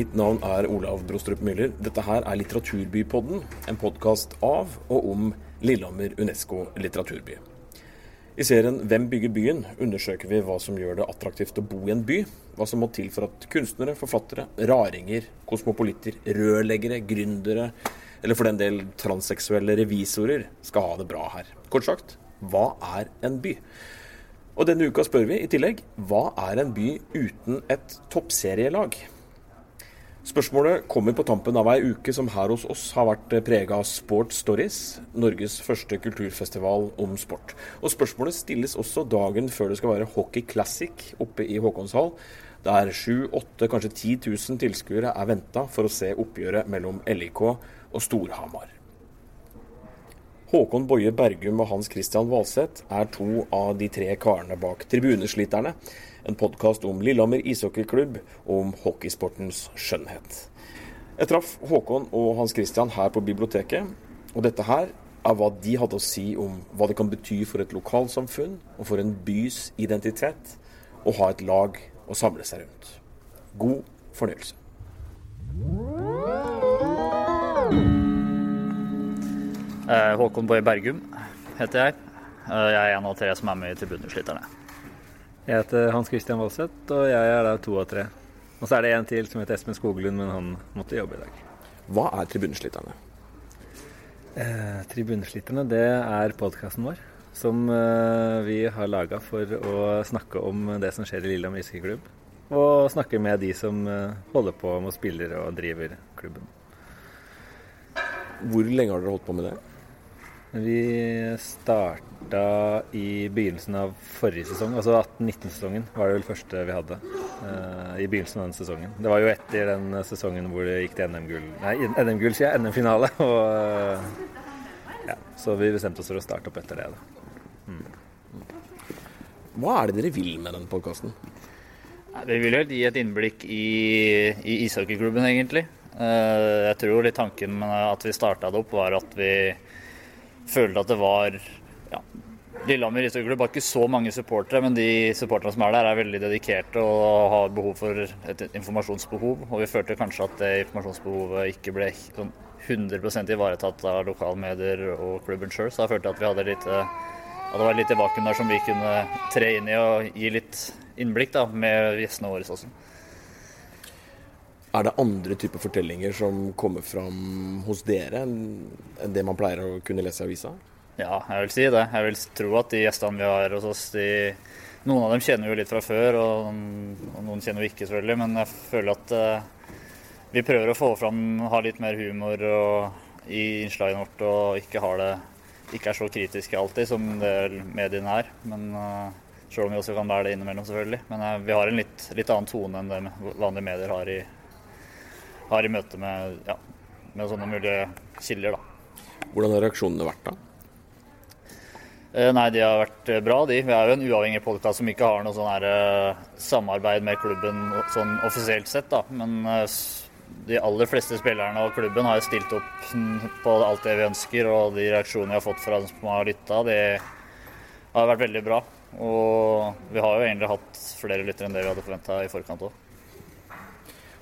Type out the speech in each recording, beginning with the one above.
Mitt navn er Olav Brostrup Myhler. Dette her er Litteraturbypodden, en podkast av og om Lillehammer Unesco litteraturby. I serien Hvem bygger byen? undersøker vi hva som gjør det attraktivt å bo i en by. Hva som må til for at kunstnere, forfattere, raringer, kosmopolitter, rørleggere, gründere eller for den del transseksuelle revisorer skal ha det bra her. Kort sagt, hva er en by? Og denne uka spør vi i tillegg hva er en by uten et toppserielag? Spørsmålet kommer på tampen av ei uke som her hos oss har vært prega av Sport Stories, Norges første kulturfestival om sport. Og spørsmålet stilles også dagen før det skal være Hockey Classic oppe i Håkonshall, der 7-8, kanskje 10 000 tilskuere er venta for å se oppgjøret mellom LIK og Storhamar. Håkon Boje Bergum og Hans Christian Valseth er to av de tre karene bak Tribunesliterne, en podkast om Lillehammer ishockeyklubb og om hockeysportens skjønnhet. Jeg traff Håkon og Hans Christian her på biblioteket, og dette her er hva de hadde å si om hva det kan bety for et lokalsamfunn og for en bys identitet å ha et lag å samle seg rundt. God fornøyelse. Eh, Håkon Boje Bergum heter jeg. Eh, Jeg er en av tre som er med i Tribunesliterne. Jeg heter Hans Christian Valseth, og jeg er da to av tre. Og så er det en til som heter Espen Skoglund, men han måtte jobbe i dag. Hva er Tribunesliterne? Eh, Tribunesliterne, det er podkasten vår. Som eh, vi har laga for å snakke om det som skjer i Lillehammer ishockeyklubb. Og snakke med de som eh, holder på med å spille og driver klubben. Hvor lenge har dere holdt på med det? Vi starta i begynnelsen av forrige sesong, altså 18-19-sesongen var det vel første vi hadde. Uh, I begynnelsen av den sesongen. Det var jo etter den sesongen hvor det gikk til NM-gull Nei, NM-gull, sier jeg. NM-finale. Og uh, ja, så vi bestemte oss for å starte opp etter det, da. Hva er det dere vil med den podkasten? Vi vil jo gi et innblikk i, i ishockeyklubben, egentlig. Uh, Jeg tror litt tanken med at vi starta det opp, var at vi følte at det var ja, Lillehammer ishockeyklubb har ikke så mange supportere, men de supporterne som er der, er veldig dedikerte og har behov for et informasjonsbehov. Og vi følte kanskje at det informasjonsbehovet ikke ble sånn 100% ivaretatt av lokalmedier og klubben sjøl. Så jeg følte at vi hadde litt at det var litt i vakuum der som vi kunne tre inn i og gi litt innblikk da, med gjestene våre også. Er det andre typer fortellinger som kommer fram hos dere enn det man pleier å kunne lese i avisa? Ja, jeg vil si det. Jeg vil tro at de gjestene vi har hos oss, de, noen av dem kjenner vi jo litt fra før, og, og noen kjenner vi ikke selvfølgelig. Men jeg føler at uh, vi prøver å få fram, ha litt mer humor og, i innslaget vårt, og ikke, det, ikke er så kritiske alltid som det mediene er. Men uh, Selv om vi også kan være det innimellom, selvfølgelig. Men uh, vi har en litt, litt annen tone enn det vanlige medier har i, har i møte med, ja, med sånne mulige kilder. da. Hvordan har reaksjonene vært da? Eh, Nei, de har vært eh, bra, de. Vi er jo en uavhengig podkast som ikke har noe sånn her eh, samarbeid med klubben sånn offisielt sett, da. Men eh, de aller fleste spillerne og klubben har stilt opp på alt det vi ønsker, og de reaksjonene vi har fått fra dem som har lytta, de har vært veldig bra. Og vi har jo egentlig hatt flere lyttere enn det vi hadde forventa i forkant òg.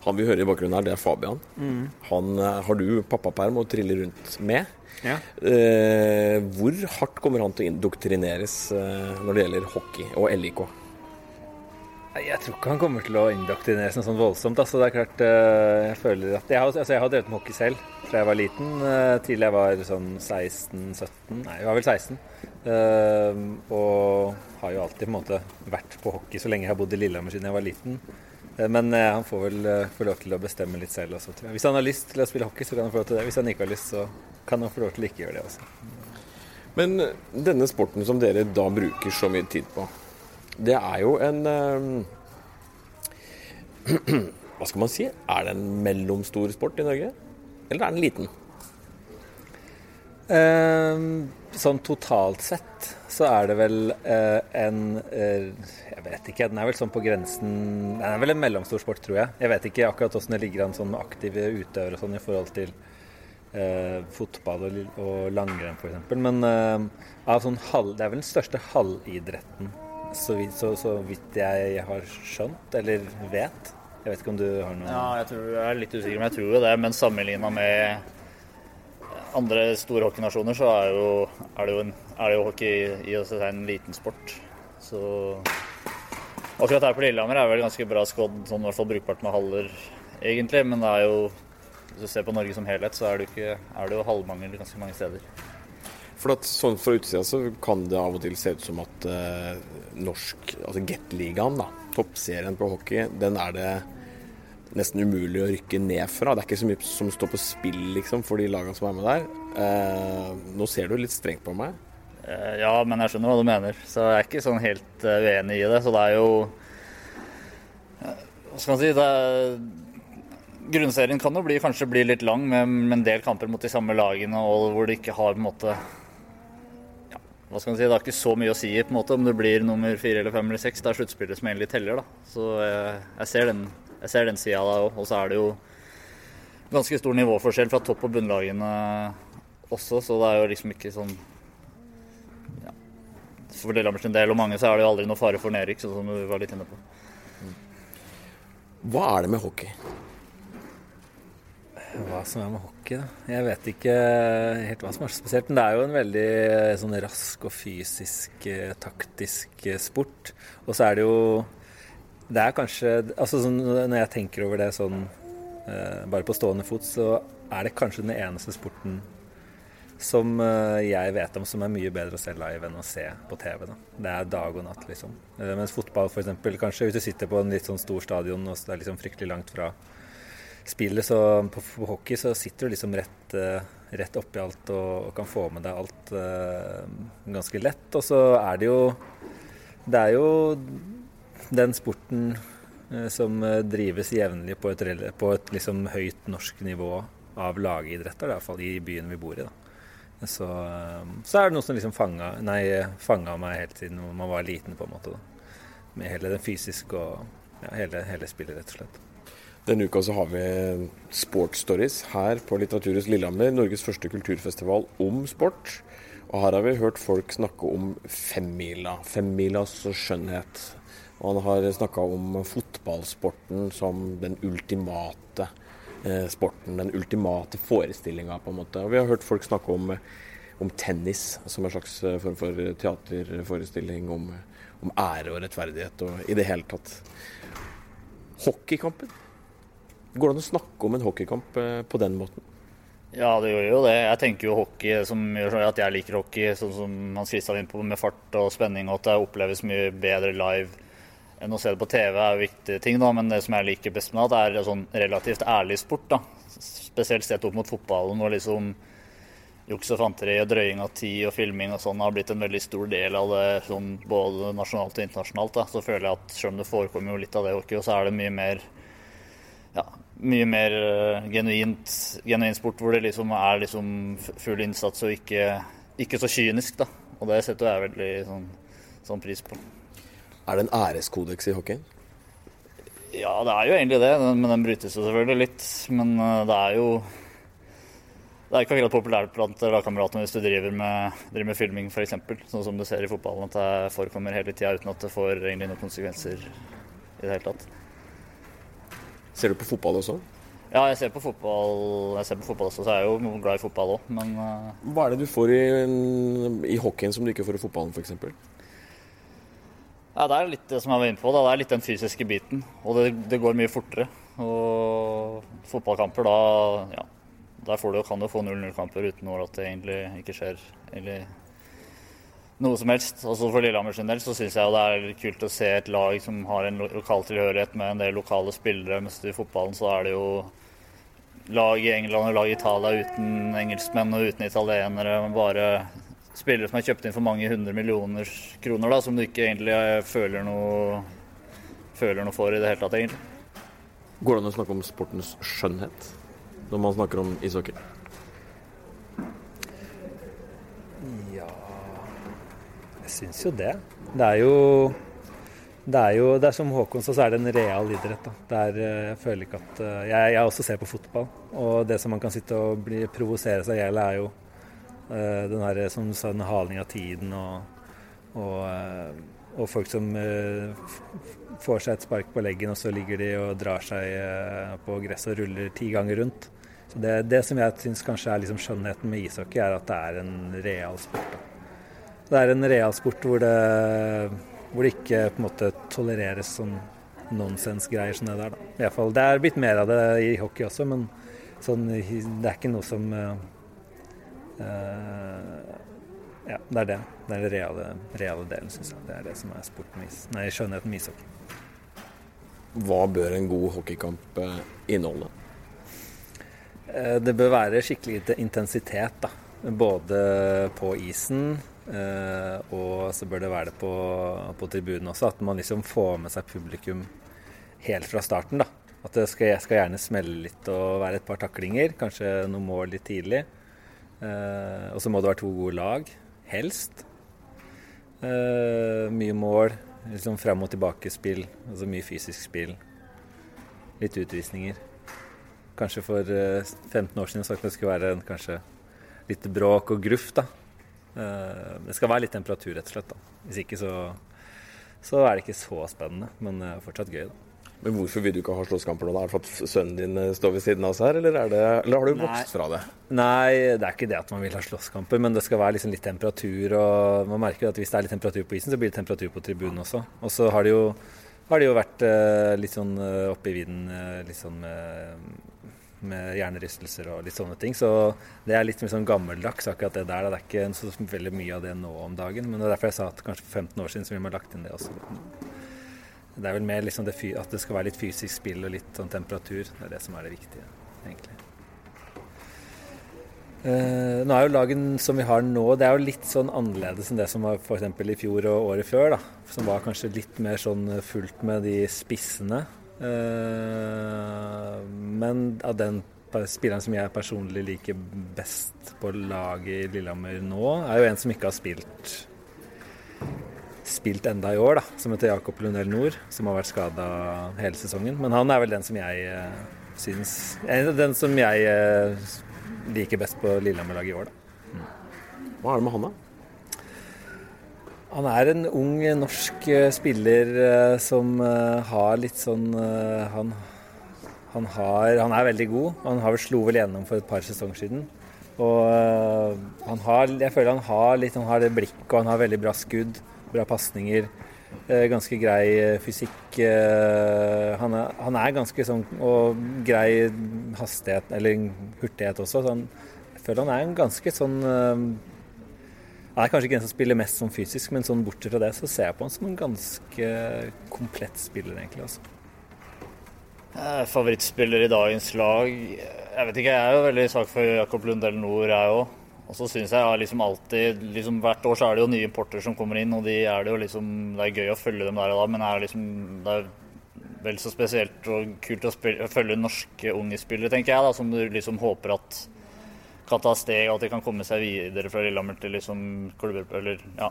Han vi hører i bakgrunnen her, det er Fabian. Han eh, har du pappaperm og triller rundt med. Ja. Eh, hvor hardt kommer han til å indoktrineres eh, når det gjelder hockey og LIK? Jeg tror ikke han kommer til å indoktrineres noe sånn voldsomt. Altså, det er klart, eh, jeg føler at Jeg har, altså, jeg har drevet med hockey selv fra jeg var liten, eh, til jeg var sånn 16-17. Nei, jeg var vel 16. Eh, og har jo alltid på en måte vært på hockey så lenge jeg har bodd i Lillehammer siden jeg var liten. Eh, Men eh, han får vel eh, få lov til å bestemme litt selv også, tror jeg. Hvis han har lyst til å spille hockey, så kan han få lov til det. Hvis han ikke har lyst, så kan han få lov til å ikke gjøre det også. Men denne sporten som dere da bruker så mye tid på, det er jo en Hva skal man si? Er det en mellomstor sport i Norge? Eller er den liten? Eh, sånn totalt sett så er det vel eh, en eh, Jeg vet ikke, den er vel sånn på grensen Den er vel en mellomstor sport, tror jeg. Jeg vet ikke akkurat hvordan det ligger an sånn med aktive utøvere sånn i forhold til eh, fotball og, og langrenn f.eks. Men eh, sånn halv, det er vel den største halvidretten, så vidt, så, så vidt jeg har skjønt, eller vet. Jeg vet ikke om du har noe Ja, jeg, tror, jeg er litt usikker, men jeg tror jo det. Men sammenligna med andre store hockeynasjoner, så er, jo, er, det jo en, er det jo hockey i å seg en liten sport. Så akkurat her på Lillehammer er vel ganske bra skodd, sånn i hvert fall brukbart med haller, egentlig. Men det er jo hvis du ser på Norge som helhet, så er det, ikke, er det jo halvmangel ganske mange steder. For at sånn Fra utsida så kan det av og til se ut som at eh, norsk, altså Gateligaen, toppserien på hockey, den er det nesten umulig å rykke ned fra. Det er ikke så mye som står på spill liksom, for de lagene som er med der. Eh, nå ser du litt strengt på meg. Uh, ja, men jeg skjønner hva du mener. Så jeg er ikke sånn helt uenig i det. Så det er jo Hva skal man si? er Grunnserien kan jo bli, kanskje bli litt lang med, en del kamper mot de samme lagene, og hvor det ikke har på en måte ja, hva skal man si, Det har ikke så mye å si på en måte om det blir nummer fire eller fem eller seks. Det er sluttspillet som egentlig teller. da. Så jeg, jeg ser den, jeg ser den sida da òg. Og så er det jo ganske stor nivåforskjell fra topp- og bunnlagene også, så det er jo liksom ikke sånn ja. For Lillehammers del og mange så er det jo aldri noe fare for nedrykk, sånn som du var litt inne på. Hva er det med hockey? Hva som er med hockey, da. Jeg vet ikke helt hva som er så spesielt. Men det er jo en veldig sånn rask og fysisk, eh, taktisk eh, sport. Og så er det jo Det er kanskje Altså sånn, når jeg tenker over det sånn eh, bare på stående fot, så er det kanskje den eneste sporten som jeg vet om som er mye bedre å se live enn å se på TV. Da. Det er dag og natt, liksom. Mens fotball f.eks. kanskje hvis du sitter på en litt sånn stor stadion og det er liksom fryktelig langt fra spillet, så på, på, hockey så sitter du liksom rett, uh, rett oppi alt og, og, kan få med deg alt uh, ganske lett. Og så er det jo Det er jo den sporten uh, som drives jevnlig på et, på et liksom høyt norsk nivå av lagidretter, iallfall i byen vi bor i. da. Så, så, er det noe som liksom fanga, meg helt siden man var liten, på en måte. da. Med hele den fysiske og ja, hele, hele spillet, rett og slett. Denne uka så har vi Sports Stories her på Litteraturhus Lillehammer, Norges første kulturfestival om sport. Og her har vi hørt folk snakke om femmila, femmilas skjønnhet. Og han har snakka om fotballsporten som den ultimate eh, sporten, den ultimate forestillinga, på en måte. Og vi har hørt folk snakke om, om tennis som en slags eh, form for teaterforestilling, om, om ære og rettferdighet og i det hele tatt. Hockeykampen Går det an å snakke om en hockeykamp eh, på den måten? Ja, det gjør jo det. Jeg tenker jo hockey som gjør at jeg liker hockey, sånn som Hans Christian inne på, med fart og spenning, og at det oppleves mye bedre live enn å se det på TV, er jo viktige ting. da, Men det som jeg liker best med det, er sånn relativt ærlig sport. da. Spesielt sett opp mot fotballen, hvor liksom juks og fanteri og drøying av tid og filming og sånn har blitt en veldig stor del av det sånn både nasjonalt og internasjonalt. da, Så føler jeg at selv om det forekommer jo litt av det hockey, så er det mye mer ja, mye mer genuint, genuint, sport hvor det liksom er liksom full innsats og ikke, ikke, så kynisk. da. Og det setter jeg veldig sånn, sånn pris på. Er det en æreskodeks i hockeyen? Ja, det er jo egentlig det. Men den brytes jo selvfølgelig litt. Men uh, det er jo det er ikke akkurat populært blant lagkameratene hvis du driver med, driver med filming f.eks. Sånn som du ser i fotballen, at det forekommer hele tida uten at det får egentlig noen konsekvenser i det hele tatt. Ser du på fotball også? Ja, jeg ser på fotball, jeg ser på fotball også, så jeg er jo glad i fotball òg, men uh... Hva er det du får i, i hockeyen som du ikke får i fotballen, f.eks.? Ja, det er litt det som jeg var inne på. Da. Det er litt den fysiske biten. Og det, det går mye fortere. Og fotballkamper, da ja, der du, kan du få 0-0-kamper uten at det egentlig ikke skjer eller noe som helst. Også For Lillehammer sin del så syns jeg det er kult å se et lag som har en lokal tilhørighet med en del lokale spillere. Mens i fotballen så er det jo lag i England og lag i Italia uten engelskmenn og uten italienere. Men bare spillere som er kjøpt inn for mange hundre millioner kroner, da, som du ikke egentlig eh, føler noe, føler noe for i det hele tatt, egentlig. Går det an å snakke om sportens skjønnhet når man snakker om ishockey? Jeg syns jo det. Det er jo det er jo det er som Håkon sa, så er det en real idrett. Da. Det er, jeg føler ikke at eh, jeg, jeg, også ser på fotball, og det som man kan sitte og bli, provosere seg i hjel, er jo den her, som du sa, den haling av tiden og, og, uh, og folk som får seg et spark på leggen, og så ligger de og drar seg på gresset og ruller ti ganger rundt. Så det, det som jeg syns kanskje er liksom skjønnheten med ishockey, er at det er en real sport. Det er en real sport hvor det, hvor det ikke på en måte tolereres sånn nonsensgreier som det der. Da. I fall, det er blitt mer av det i hockey også, men sånn, det er ikke noe som Ja, det er det. Det er den reale, reale delen, syns jeg. Det er det som er sporten med is. Nei, skjønnheten med ishockey. Hva bør en god hockeykamp uh, inneholde? Uh, det bør være skikkelig intensitet, da. Både på isen, og så bør det være det på, på tribunen også. At man liksom får med seg publikum helt fra starten. da. At det skal, jeg skal gjerne smelle litt og være et par taklinger. Kanskje noen mål litt tidlig. Eh, og så må det være to gode lag, helst. Eh, mye mål, liksom fram og tilbake-spill. Altså mye fysisk spill. Litt utvisninger. Kanskje for eh, 15 år siden sagt det skulle være kanskje litt bråk og gruff, da. Eh, det skal være litt temperatur, rett og slett. da. Hvis ikke så, så er det ikke så spennende, men er fortsatt gøy. da. Men hvorfor vil du ikke ha slåsskamper nå? Er det at sønnen din eh, står ved siden av oss her, eller, det, eller har du vokst fra det? Nei, det er ikke det at man vil ha slåsskamper, men det skal være liksom litt temperatur. og Man merker at hvis det er litt temperatur på isen, så blir det temperatur på tribunen også. Og så har det jo, har det jo vært uh, litt sånn uh, oppe i vidden litt sånn med, med hjernerystelser og litt sånne ting. Så det er litt sånn gammeldags akkurat det der. Det er ikke så veldig mye av det nå om dagen. Men det er derfor jeg sa at kanskje for 15 år siden så ville man lagt inn det også. Det er vel mer liksom det, at det skal være litt fysisk spill og litt sånn temperatur. Det er det som er det viktige, egentlig. Eh, nå er jo lagen som vi har nå, det er jo litt sånn annerledes enn det som var f.eks. i fjor og året før. da, Som var kanskje litt mer sånn fullt med de spissene. Eh, men av den spilleren som jeg personlig liker best på laget i Lillehammer nå, er jo en som ikke har spilt spilt enda i år, da, som heter Jakob Lunell Nord, som har vært skada hele sesongen. Men han er vel den som jeg uh, syns Den som jeg uh, liker best på Lillehammer-laget i år, da. Mm. Hva er det med han, da? Han er en ung norsk uh, spiller uh, som har litt sånn han, han, har, han, er veldig god. Han har vel slo vel gjennom for et par sesonger siden. Og han har, jeg føler han har litt, han har det blikket og han har veldig bra skudd bra pasninger. Eh, ganske grei eh, fysikk. Eh, han er, han er, ganske sånn og grei hastighet, eller hurtighet også. Så han, jeg føler han er en ganske sånn Han er kanskje ikke den som spiller mest sånn fysisk, men sånn bortsett fra det så ser jeg på han som en ganske komplett spiller, egentlig. Også. Favorittspiller i dagens lag Jeg vet ikke, jeg er jo veldig svak for Jakob Lundell Nord, jeg òg. Og så syns jeg liksom alltid liksom Hvert år så er det jo nye importer som kommer inn, og de er det jo liksom Det er gøy å følge dem der og da, men er liksom, det er vel så spesielt og kult å spille, følge norske unge spillere, tenker jeg, da, som du liksom håper at kan ta steg, og at de kan komme seg videre fra Lillehammer til liksom klubber, eller ja,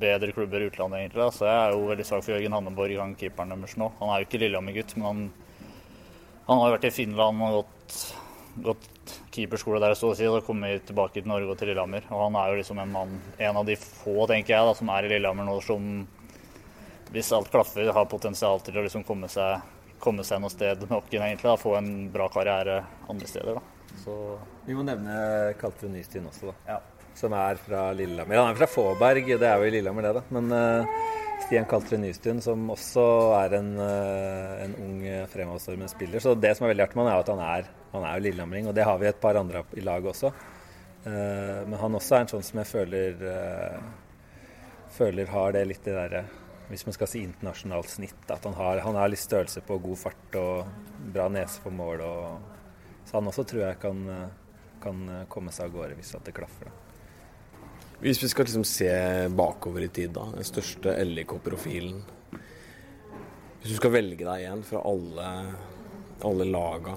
bedre klubber i utlandet, egentlig. Da. Så jeg er jo veldig svak for Jørgen Hanneborg, han keeperen deres nå. Han er jo ikke Lillehammer-gutt, men han, han har jo vært i Finland og gått, gått keeperskole der, så å si, og kommet tilbake til Norge og til Lillehammer. Og han er jo liksom en mann, en av de få, tenker jeg, da, som er i Lillehammer nå, som hvis alt klaffer, har potensial til å liksom komme seg, komme seg noe sted med hockeyen, egentlig. Da, få en bra karriere andre steder. da. Så... Vi må nevne Kaltrud Nystien også, da. Ja. Som er fra Lillehammer. Han er fra Fåberg, det er jo i Lillehammer, det, da. Men uh, Stian Kaltre Nystuen, som også er en, uh, en ung fremadstormende spiller. Så det som er veldig artig er at han er han er jo lillehamring, og det har vi et par andre i laget også. Uh, men han også er en sånn som jeg føler føler har det litt det derre Hvis man skal si internasjonalt snitt, at han har, han har, litt størrelse på god fart og bra nese på mål. Og, så han også tror jeg kan, kan komme seg av gårde hvis det klaffer. Da. Hvis vi skal liksom se bakover i tid, da. Den største LIK-profilen. Hvis du skal velge deg igjen fra alle, alle laga,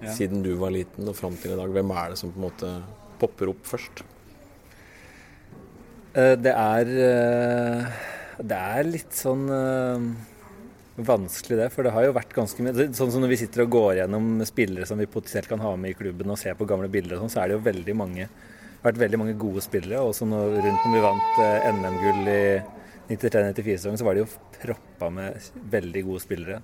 ja. siden du var liten og fram til i dag? Hvem er det som på en måte popper opp først? Eh, det er eh, Det er litt sånn eh, vanskelig, det. For det har jo vært ganske mye Sånn som når vi sitter og går gjennom spillere som vi potensielt kan ha med i klubben og ser på gamle bilder og sånn, så er det jo veldig mange vært veldig mange gode spillere. Også når, rundt når vi vant NM-gull i 93-94-sesongen så var det jo proppa med veldig gode spillere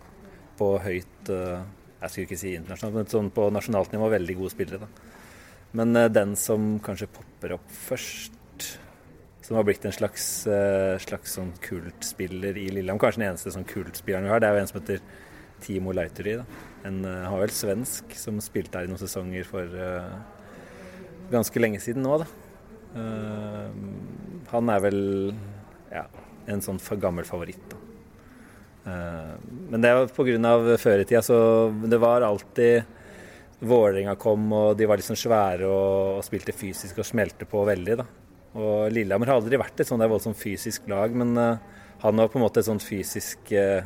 på høyt uh, Jeg skulle ikke si internasjonalt, men sånn på nasjonalt nivå veldig gode spillere. da. Men uh, den som kanskje popper opp først, som har blitt en slags, uh, slags sånn kultspiller i Lillehammer, kanskje den eneste sånn kultspilleren vi har, det er jo en som heter Timo Leituri. En, han var vel svensk som spilte her i noen sesonger for ganske lenge siden nå, da. han er vel ja, en sånn gammel favoritt. Da. Uh, men det var pga. før i tida, så det var alltid Vålerenga kom, og de var liksom svære og, og, spilte fysisk og smelte på veldig. da. Og Lillehammer har aldri vært et sånn voldsomt fysisk lag, men uh, han var på en måte et sånt fysisk uh,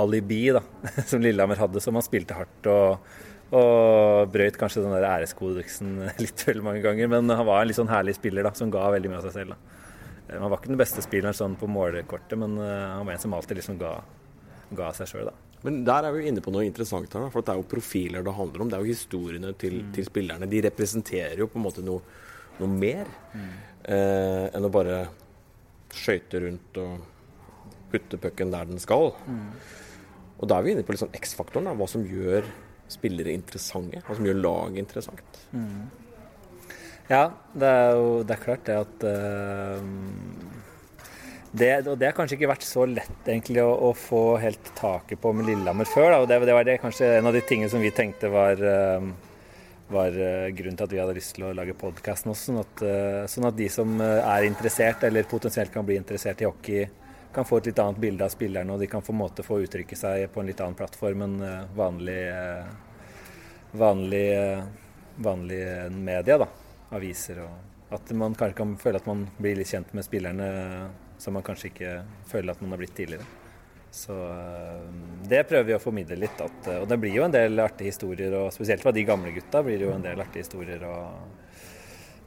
alibi da, som Lillehammer hadde, som han spilte hardt. og og brøyt kanskje den der æreskodeksen litt vel mange ganger, men han var en litt sånn herlig spiller da, som ga veldig mye av seg selv. da. Eh, han var ikke den beste spilleren sånn på målekortet, men eh, han var en som alltid liksom ga, ga seg sjøl, da. Men der er vi inne på noe interessant her, for det er jo profiler det handler om. Det er jo historiene til, mm. til spillerne. De representerer jo på en måte noe, noe mer mm. eh, enn å bare skøyte rundt og putte pucken der den skal. Mm. Og da er vi inne på liksom X-faktoren, hva som gjør spillere interessante. og som gjør lag interessant. Mm. Ja, det er jo det er klart det at uh, det, og det har kanskje ikke vært så lett egentlig å, å få helt taket på med Lillehammer før. Da. og det, det, var det kanskje en av de tingene som vi tenkte var, uh, var uh, grunnen til at vi hadde lyst til å lage podkasten også. Sånn sånn at, de som er interessert, eller potensielt kan bli interessert i hockey, kan få et litt annet bilde av spillerne, og de kan få måte få uttrykke seg på en litt annen plattform enn vanlig, vanlig, vanlig media. da aviser. og At man kanskje kan føle at man blir litt kjent med spillerne som man kanskje ikke føler at man har blitt tidligere. Så eh, det prøver vi å formidle litt. At, og det blir jo en del artige historier, og spesielt fra de gamle gutta blir det jo en del artige historier. Og,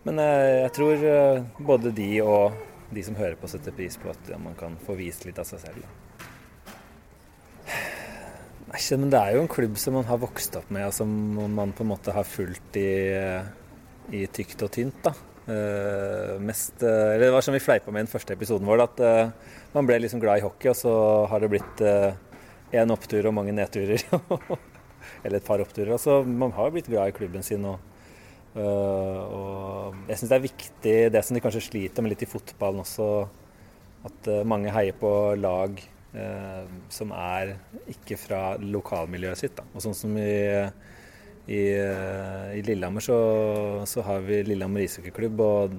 men jeg, jeg tror eh, både de og de som hører på, setter pris på at ja, man kan få vist litt av seg selv. Nei, men det er jo en klubb som man har vokst opp med, og som man på en måte har fulgt i i tykt og tynt. da. Uh, mest, uh, eller Det var som vi fleipa med i den første episoden vår, at uh, man ble liksom glad i hockey, og så har det blitt én opptur og mange nedturer. eller et par oppturer. Altså, man har blitt glad i klubben sin. Og, og jeg syns det er viktig, det som de kanskje sliter med litt i fotballen også, at mange heier på lag som er ikke fra lokalmiljøet sitt. Da. Og sånn som i i, i Lillehammer så, så, har vi Lillehammer ishockeyklubb, og,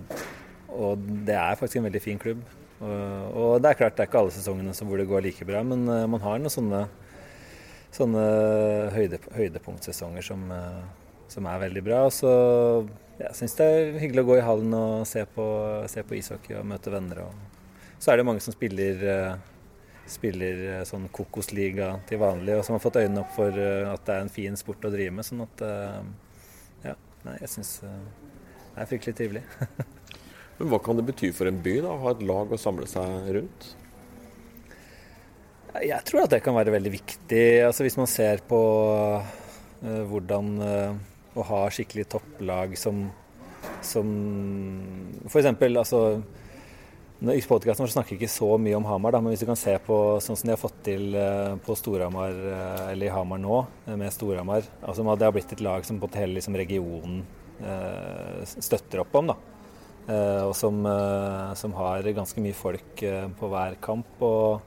og, det er faktisk en veldig fin klubb. Og, og, det er klart det er ikke alle sesongene hvor det går like bra, men man har noen sånne, sånne høyde, høydepunktsesonger som, som, er veldig bra. Og så jeg syns det er hyggelig å gå i hallen og se på, se på ishockey og møte venner. Og så er det mange som spiller uh, spiller eh, sånn Kokosliga til vanlig, og som har fått øynene opp for eh, at det er en fin sport å drive med. Sånn at eh, Ja, nei, jeg syns det er fryktelig trivelig. Men Hva kan det bety for en by da, å ha et lag å samle seg rundt? Jeg tror at det kan være veldig viktig. Altså Hvis man ser på hvordan å ha skikkelig topplag som, som eksempel, Altså, i podkasten vår snakker vi ikke så mye om Hamar, da, men hvis du kan se på sånn som de har fått til eh, på Storhamar, eh, eller i Hamar nå, eh, med Storhamar altså Det har blitt et lag som på hele liksom, regionen støtter opp om. da. Og som, som har ganske mye folk på hver kamp. og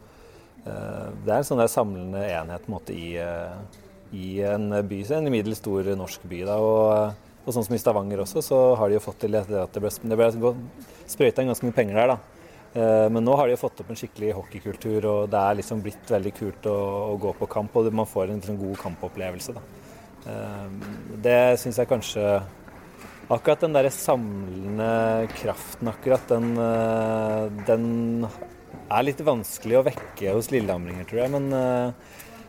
Det er en sånn der samlende enhet på en måte, i, i en by, en middels stor norsk by. da, og, og sånn som i Stavanger også, så har de jo fått til at det ble, det ble sprøyta inn ganske mye penger der. da Eh, men nå har de jo fått opp en skikkelig hockeykultur, og det er liksom blitt veldig kult å, å gå på kamp. Og man får en liksom god kampopplevelse. Da. Eh, det syns jeg kanskje Akkurat den der samlende kraften, akkurat den, eh, den er litt vanskelig å vekke hos lillehamringer, tror jeg. Men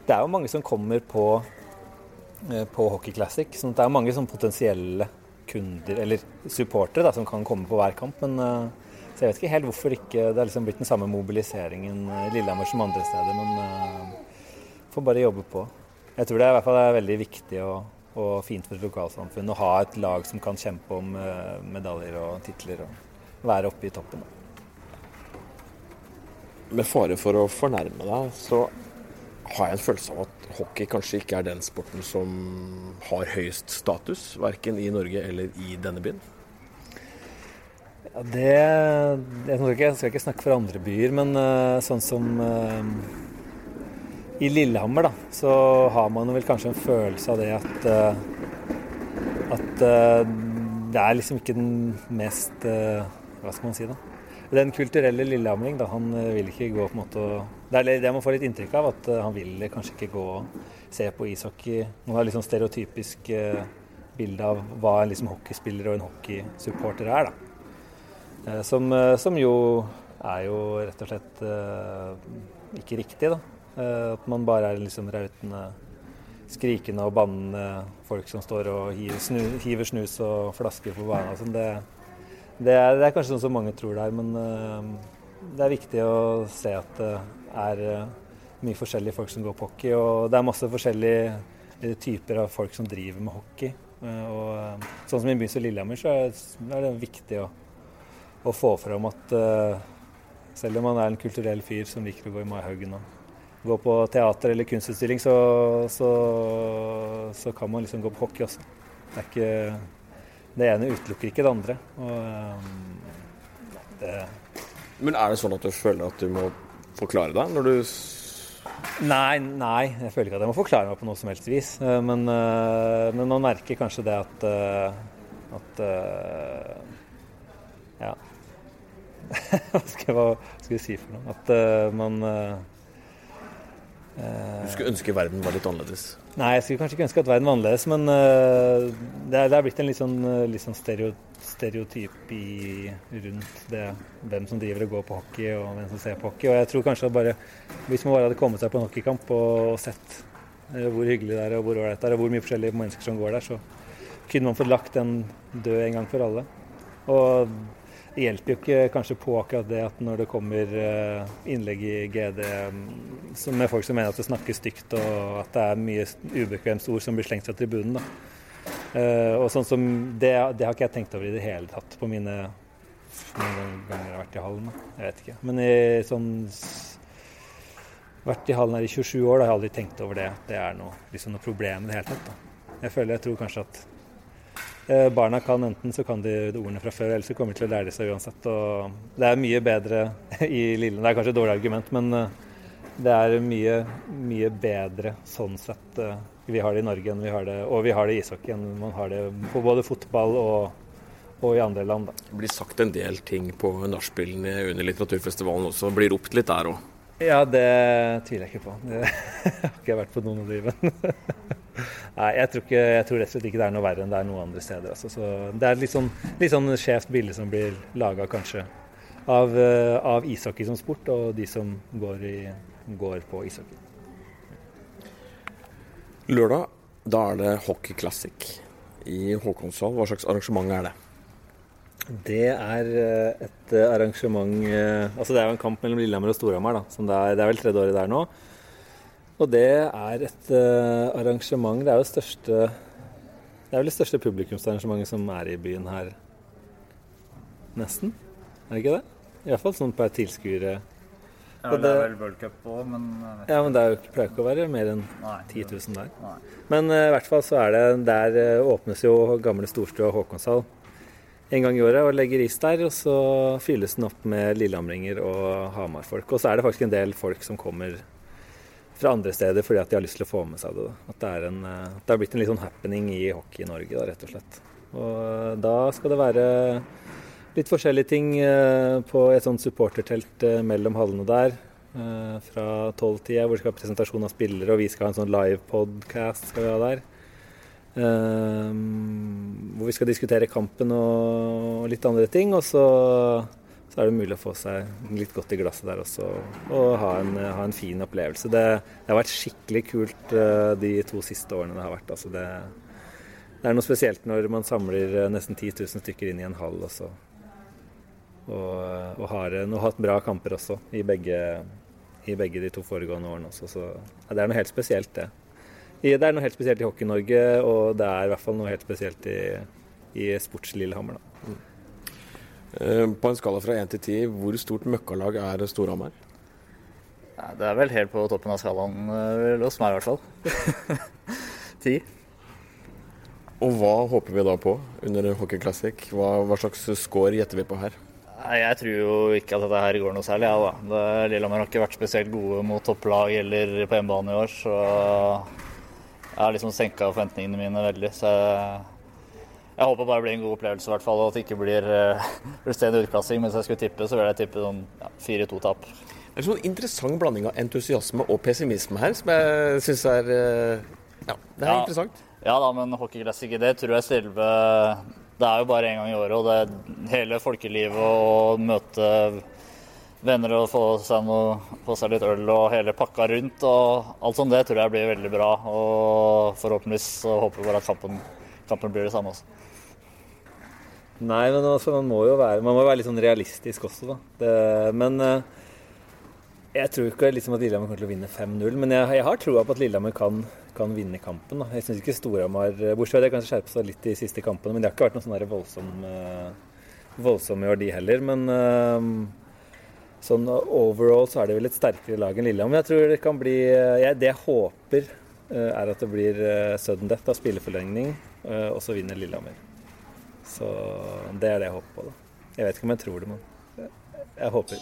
det er jo mange som kommer på, på Hockey Classic. sånn det er mange sånn potensielle kunder, eller supportere, som kan komme på hver kamp. Men så jeg vet ikke helt hvorfor ikke det har liksom blitt den samme mobiliseringen i Lillehammer som andre steder. Men uh, får bare jobbe på. Jeg tror det er, i hvert fall er veldig viktig og, og, fint for et lokalsamfunn å ha et lag som kan kjempe om medaljer og titler og være oppe i toppen. med fare for å fornærme deg, så har jeg en følelse av at hockey kanskje ikke er den sporten som har høyest status, verken i Norge eller i denne byen? Ja, det jeg skal, ikke, jeg skal ikke snakke for andre byer, men uh, sånn som uh, I Lillehammer, da, så har man vel kanskje en følelse av det at uh, at det er liksom ikke den mest Hva skal man si, da? den kulturelle lillehamring, da, han eh, vil ikke gå på en måte Det er det man får litt inntrykk av, at eh, han vil kanskje ikke gå og se på ishockey. Man har litt sånn stereotypisk eh, bilde av hva en liksom hockeyspiller og en hockeysupporter er, da. Som, som, jo er jo rett og slett ikke riktig, da. At man bare er liksom rautende, skrikende og bannende folk som står og hiver, snu, hiver snus og flasker på banen. Sånn. Det, det det er, kanskje sånn som mange tror det er, men det er viktig å se at er uh, mye forskjellige folk som går på hockey. Og det er masse forskjellige uh, typer av folk som driver med hockey. og sånn som i byen by som Lillehammer, så er, det viktig å, å få fram at selv om man er en kulturell fyr som liker å gå i Maihaugen og gå på teater eller kunstutstilling, så, så, så kan man liksom gå på hockey også. Det ikke det ene utelukker ikke det andre. Og, um, det Men er det sånn at du føler at du må forklare deg når du Nei, nei, jeg føler ikke at jeg må forklare meg på noe som helst vis. Eh, men, eh, men man merker kanskje det at, eh, at Ja. hva, skal jeg, hva skal jeg si for noe? At man Du skulle ønske verden var litt annerledes? Nei, jeg skulle kanskje ikke ønske at verden var annerledes, men uh, det, er, det, er, blitt en litt sånn, uh, litt sånn stereotyp i, rundt det, hvem som driver og går på hockey, og hvem som ser på hockey. Og jeg tror kanskje at bare hvis man bare hadde kommet seg på en hockeykamp og, sett hvor hyggelig det er, og hvor ålreit det er, og hvor mye forskjellige mennesker som går der, så kunne man fått lagt den død en gang for alle. Og det hjelper jo ikke kanskje på akkurat det at når det kommer eh, innlegg i GD med folk som mener at det snakkes stygt og at det er mye ubekvemt ord som blir slengt fra tribunen. da. Uh, og sånn som det, det, har ikke jeg tenkt over i det hele tatt på mine ganger jeg har vært i hallen. Jeg vet ikke. Men i sånn vært i hallen her i 27 år, da har jeg aldri tenkt over det. Det er noe, liksom noe problem i det hele tatt. Da. Jeg føler, jeg tror kanskje at Eh, barna kan enten så kan de ordene fra før, eller så kommer de til å lære det seg uansett. Og det er mye bedre i Lille Det er kanskje et dårlig argument, men eh, det er mye, mye bedre sånn sett. Eh, vi har det i Norge enn vi har det, og vi har det i ishockey enn man har det på både fotball og, og i andre land. Da. Det blir sagt en del ting på nachspielene under litteraturfestivalen også. Blir ropt litt der òg? Ja, det tviler jeg ikke på. Det har ikke jeg vært på noen av de, men Nei, jeg tror, ikke, jeg tror rett og slett ikke det er noe verre enn det er noen andre steder. Altså. Så det er litt sånn, litt sånn skjevt bilde som blir laga kanskje av, uh, av, ishockey som sport, og de som går, i, går på ishockey. Lørdag, da er det Hockey Classic i Håkonshall. Hva slags arrangement er det? Det er eh, et arrangement eh, Altså det er jo en kamp mellom Lillehammer og Storhamar. Det, det, er vel tredje året der nå. Og det er et uh, arrangement Det er jo største Det er vel det største publikumsarrangementet som er i byen her. Nesten. Er det ikke det? Iallfall sånn per tilskuere. Ja, det, det er vel World Cup òg, men Ja, men det er jo, pleier ikke å være mer enn 10 000 der. Nei. Men uh, i hvert fall så er det Der uh, åpnes jo gamle Storstua Håkonshall en gang i året og legger is der. Og så fylles den opp med lillehamringer og hamarfolk. Og så er det faktisk en del folk som kommer fra andre steder fordi at de har lyst til å få med seg det. At det, er en, at det har blitt en litt sånn happening i hockey i Norge, da, rett og slett. Og eh, da skal det være litt forskjellige ting eh, på et sånt supportertelt mellom hallene der. Fra tolvtida, hvor det skal ha presentasjon av spillere, og vi skal ha en sånn live-podcast skal vi ha der. Hvor vi skal diskutere kampen og litt andre ting. Og så så er det mulig å få seg litt godt i glasset der også og ha en, ha en fin opplevelse. Det, det, har vært skikkelig kult uh, de to siste årene det har vært. Altså det, det, er noe spesielt når man samler uh, nesten 10 000 stykker inn i en hall også. Og, og har, og hatt bra kamper også i begge, i begge, de to foregående årene også. Så ja, det er noe helt spesielt, det. Det er noe helt spesielt i Hockey-Norge, og det er i hvert fall noe helt spesielt i, i Sports-Lillehammer. da. Eh, på en skala fra 1 til 10, hvor stort møkkalag er Storhamar? Det er vel helt på toppen av skalaen hos meg, i hvert fall. Ti. Og hva håper vi da på under Hockey Classic? Hva, hva slags score gjetter vi på her? Jeg tror jo ikke at dette her går noe særlig. Ja, da. Lillehammer har ikke vært spesielt gode mot topplag eller på hjemmebane i år, så jeg har liksom senka forventningene mine veldig. Så jeg, jeg håper bare det blir en god opplevelse, i hvert fall, og at det ikke blir uh, fullstendig utklassing. Mens jeg skulle tippe, så vil jeg tippe sånn ja, 4-2-tap. Det er en sånn interessant blanding av entusiasme og pessimisme her, som jeg syns er uh, Ja, det er Ja. interessant. Ja da, men hockeyklassiker, det tror jeg selve Det er jo bare én gang i året, og det er hele folkelivet og møte venner og få seg, noe, få seg litt øl og hele pakka rundt og alt som det tror jeg blir veldig bra. Og forhåpentligvis så håper vi bare at kampen, kampen blir det samme også. Nei, men altså, man må jo være, man må være litt sånn realistisk også, da. Det, men eh, jeg tror ikke liksom at Lillehammer kommer til å vinne 5-0. Men jeg, jeg har troa på at Lillehammer kan, kan vinne kampen. Da. Jeg syns ikke Storhamar Bortsett fra at de kanskje skjerper seg litt de siste kampene, men de har ikke vært noe sånn der voldsom, eh, voldsomme i år, de heller. Men eh, sånn overall så er det vel et sterkere lag enn Lillehammer. Jeg tror det kan bli jeg, Det jeg håper, er at det blir sudden death, av spilleforlengning, og så vinner Lillehammer. Så det er det jeg håper på, da. Jeg vet ikke om jeg tror det, men jeg, håper.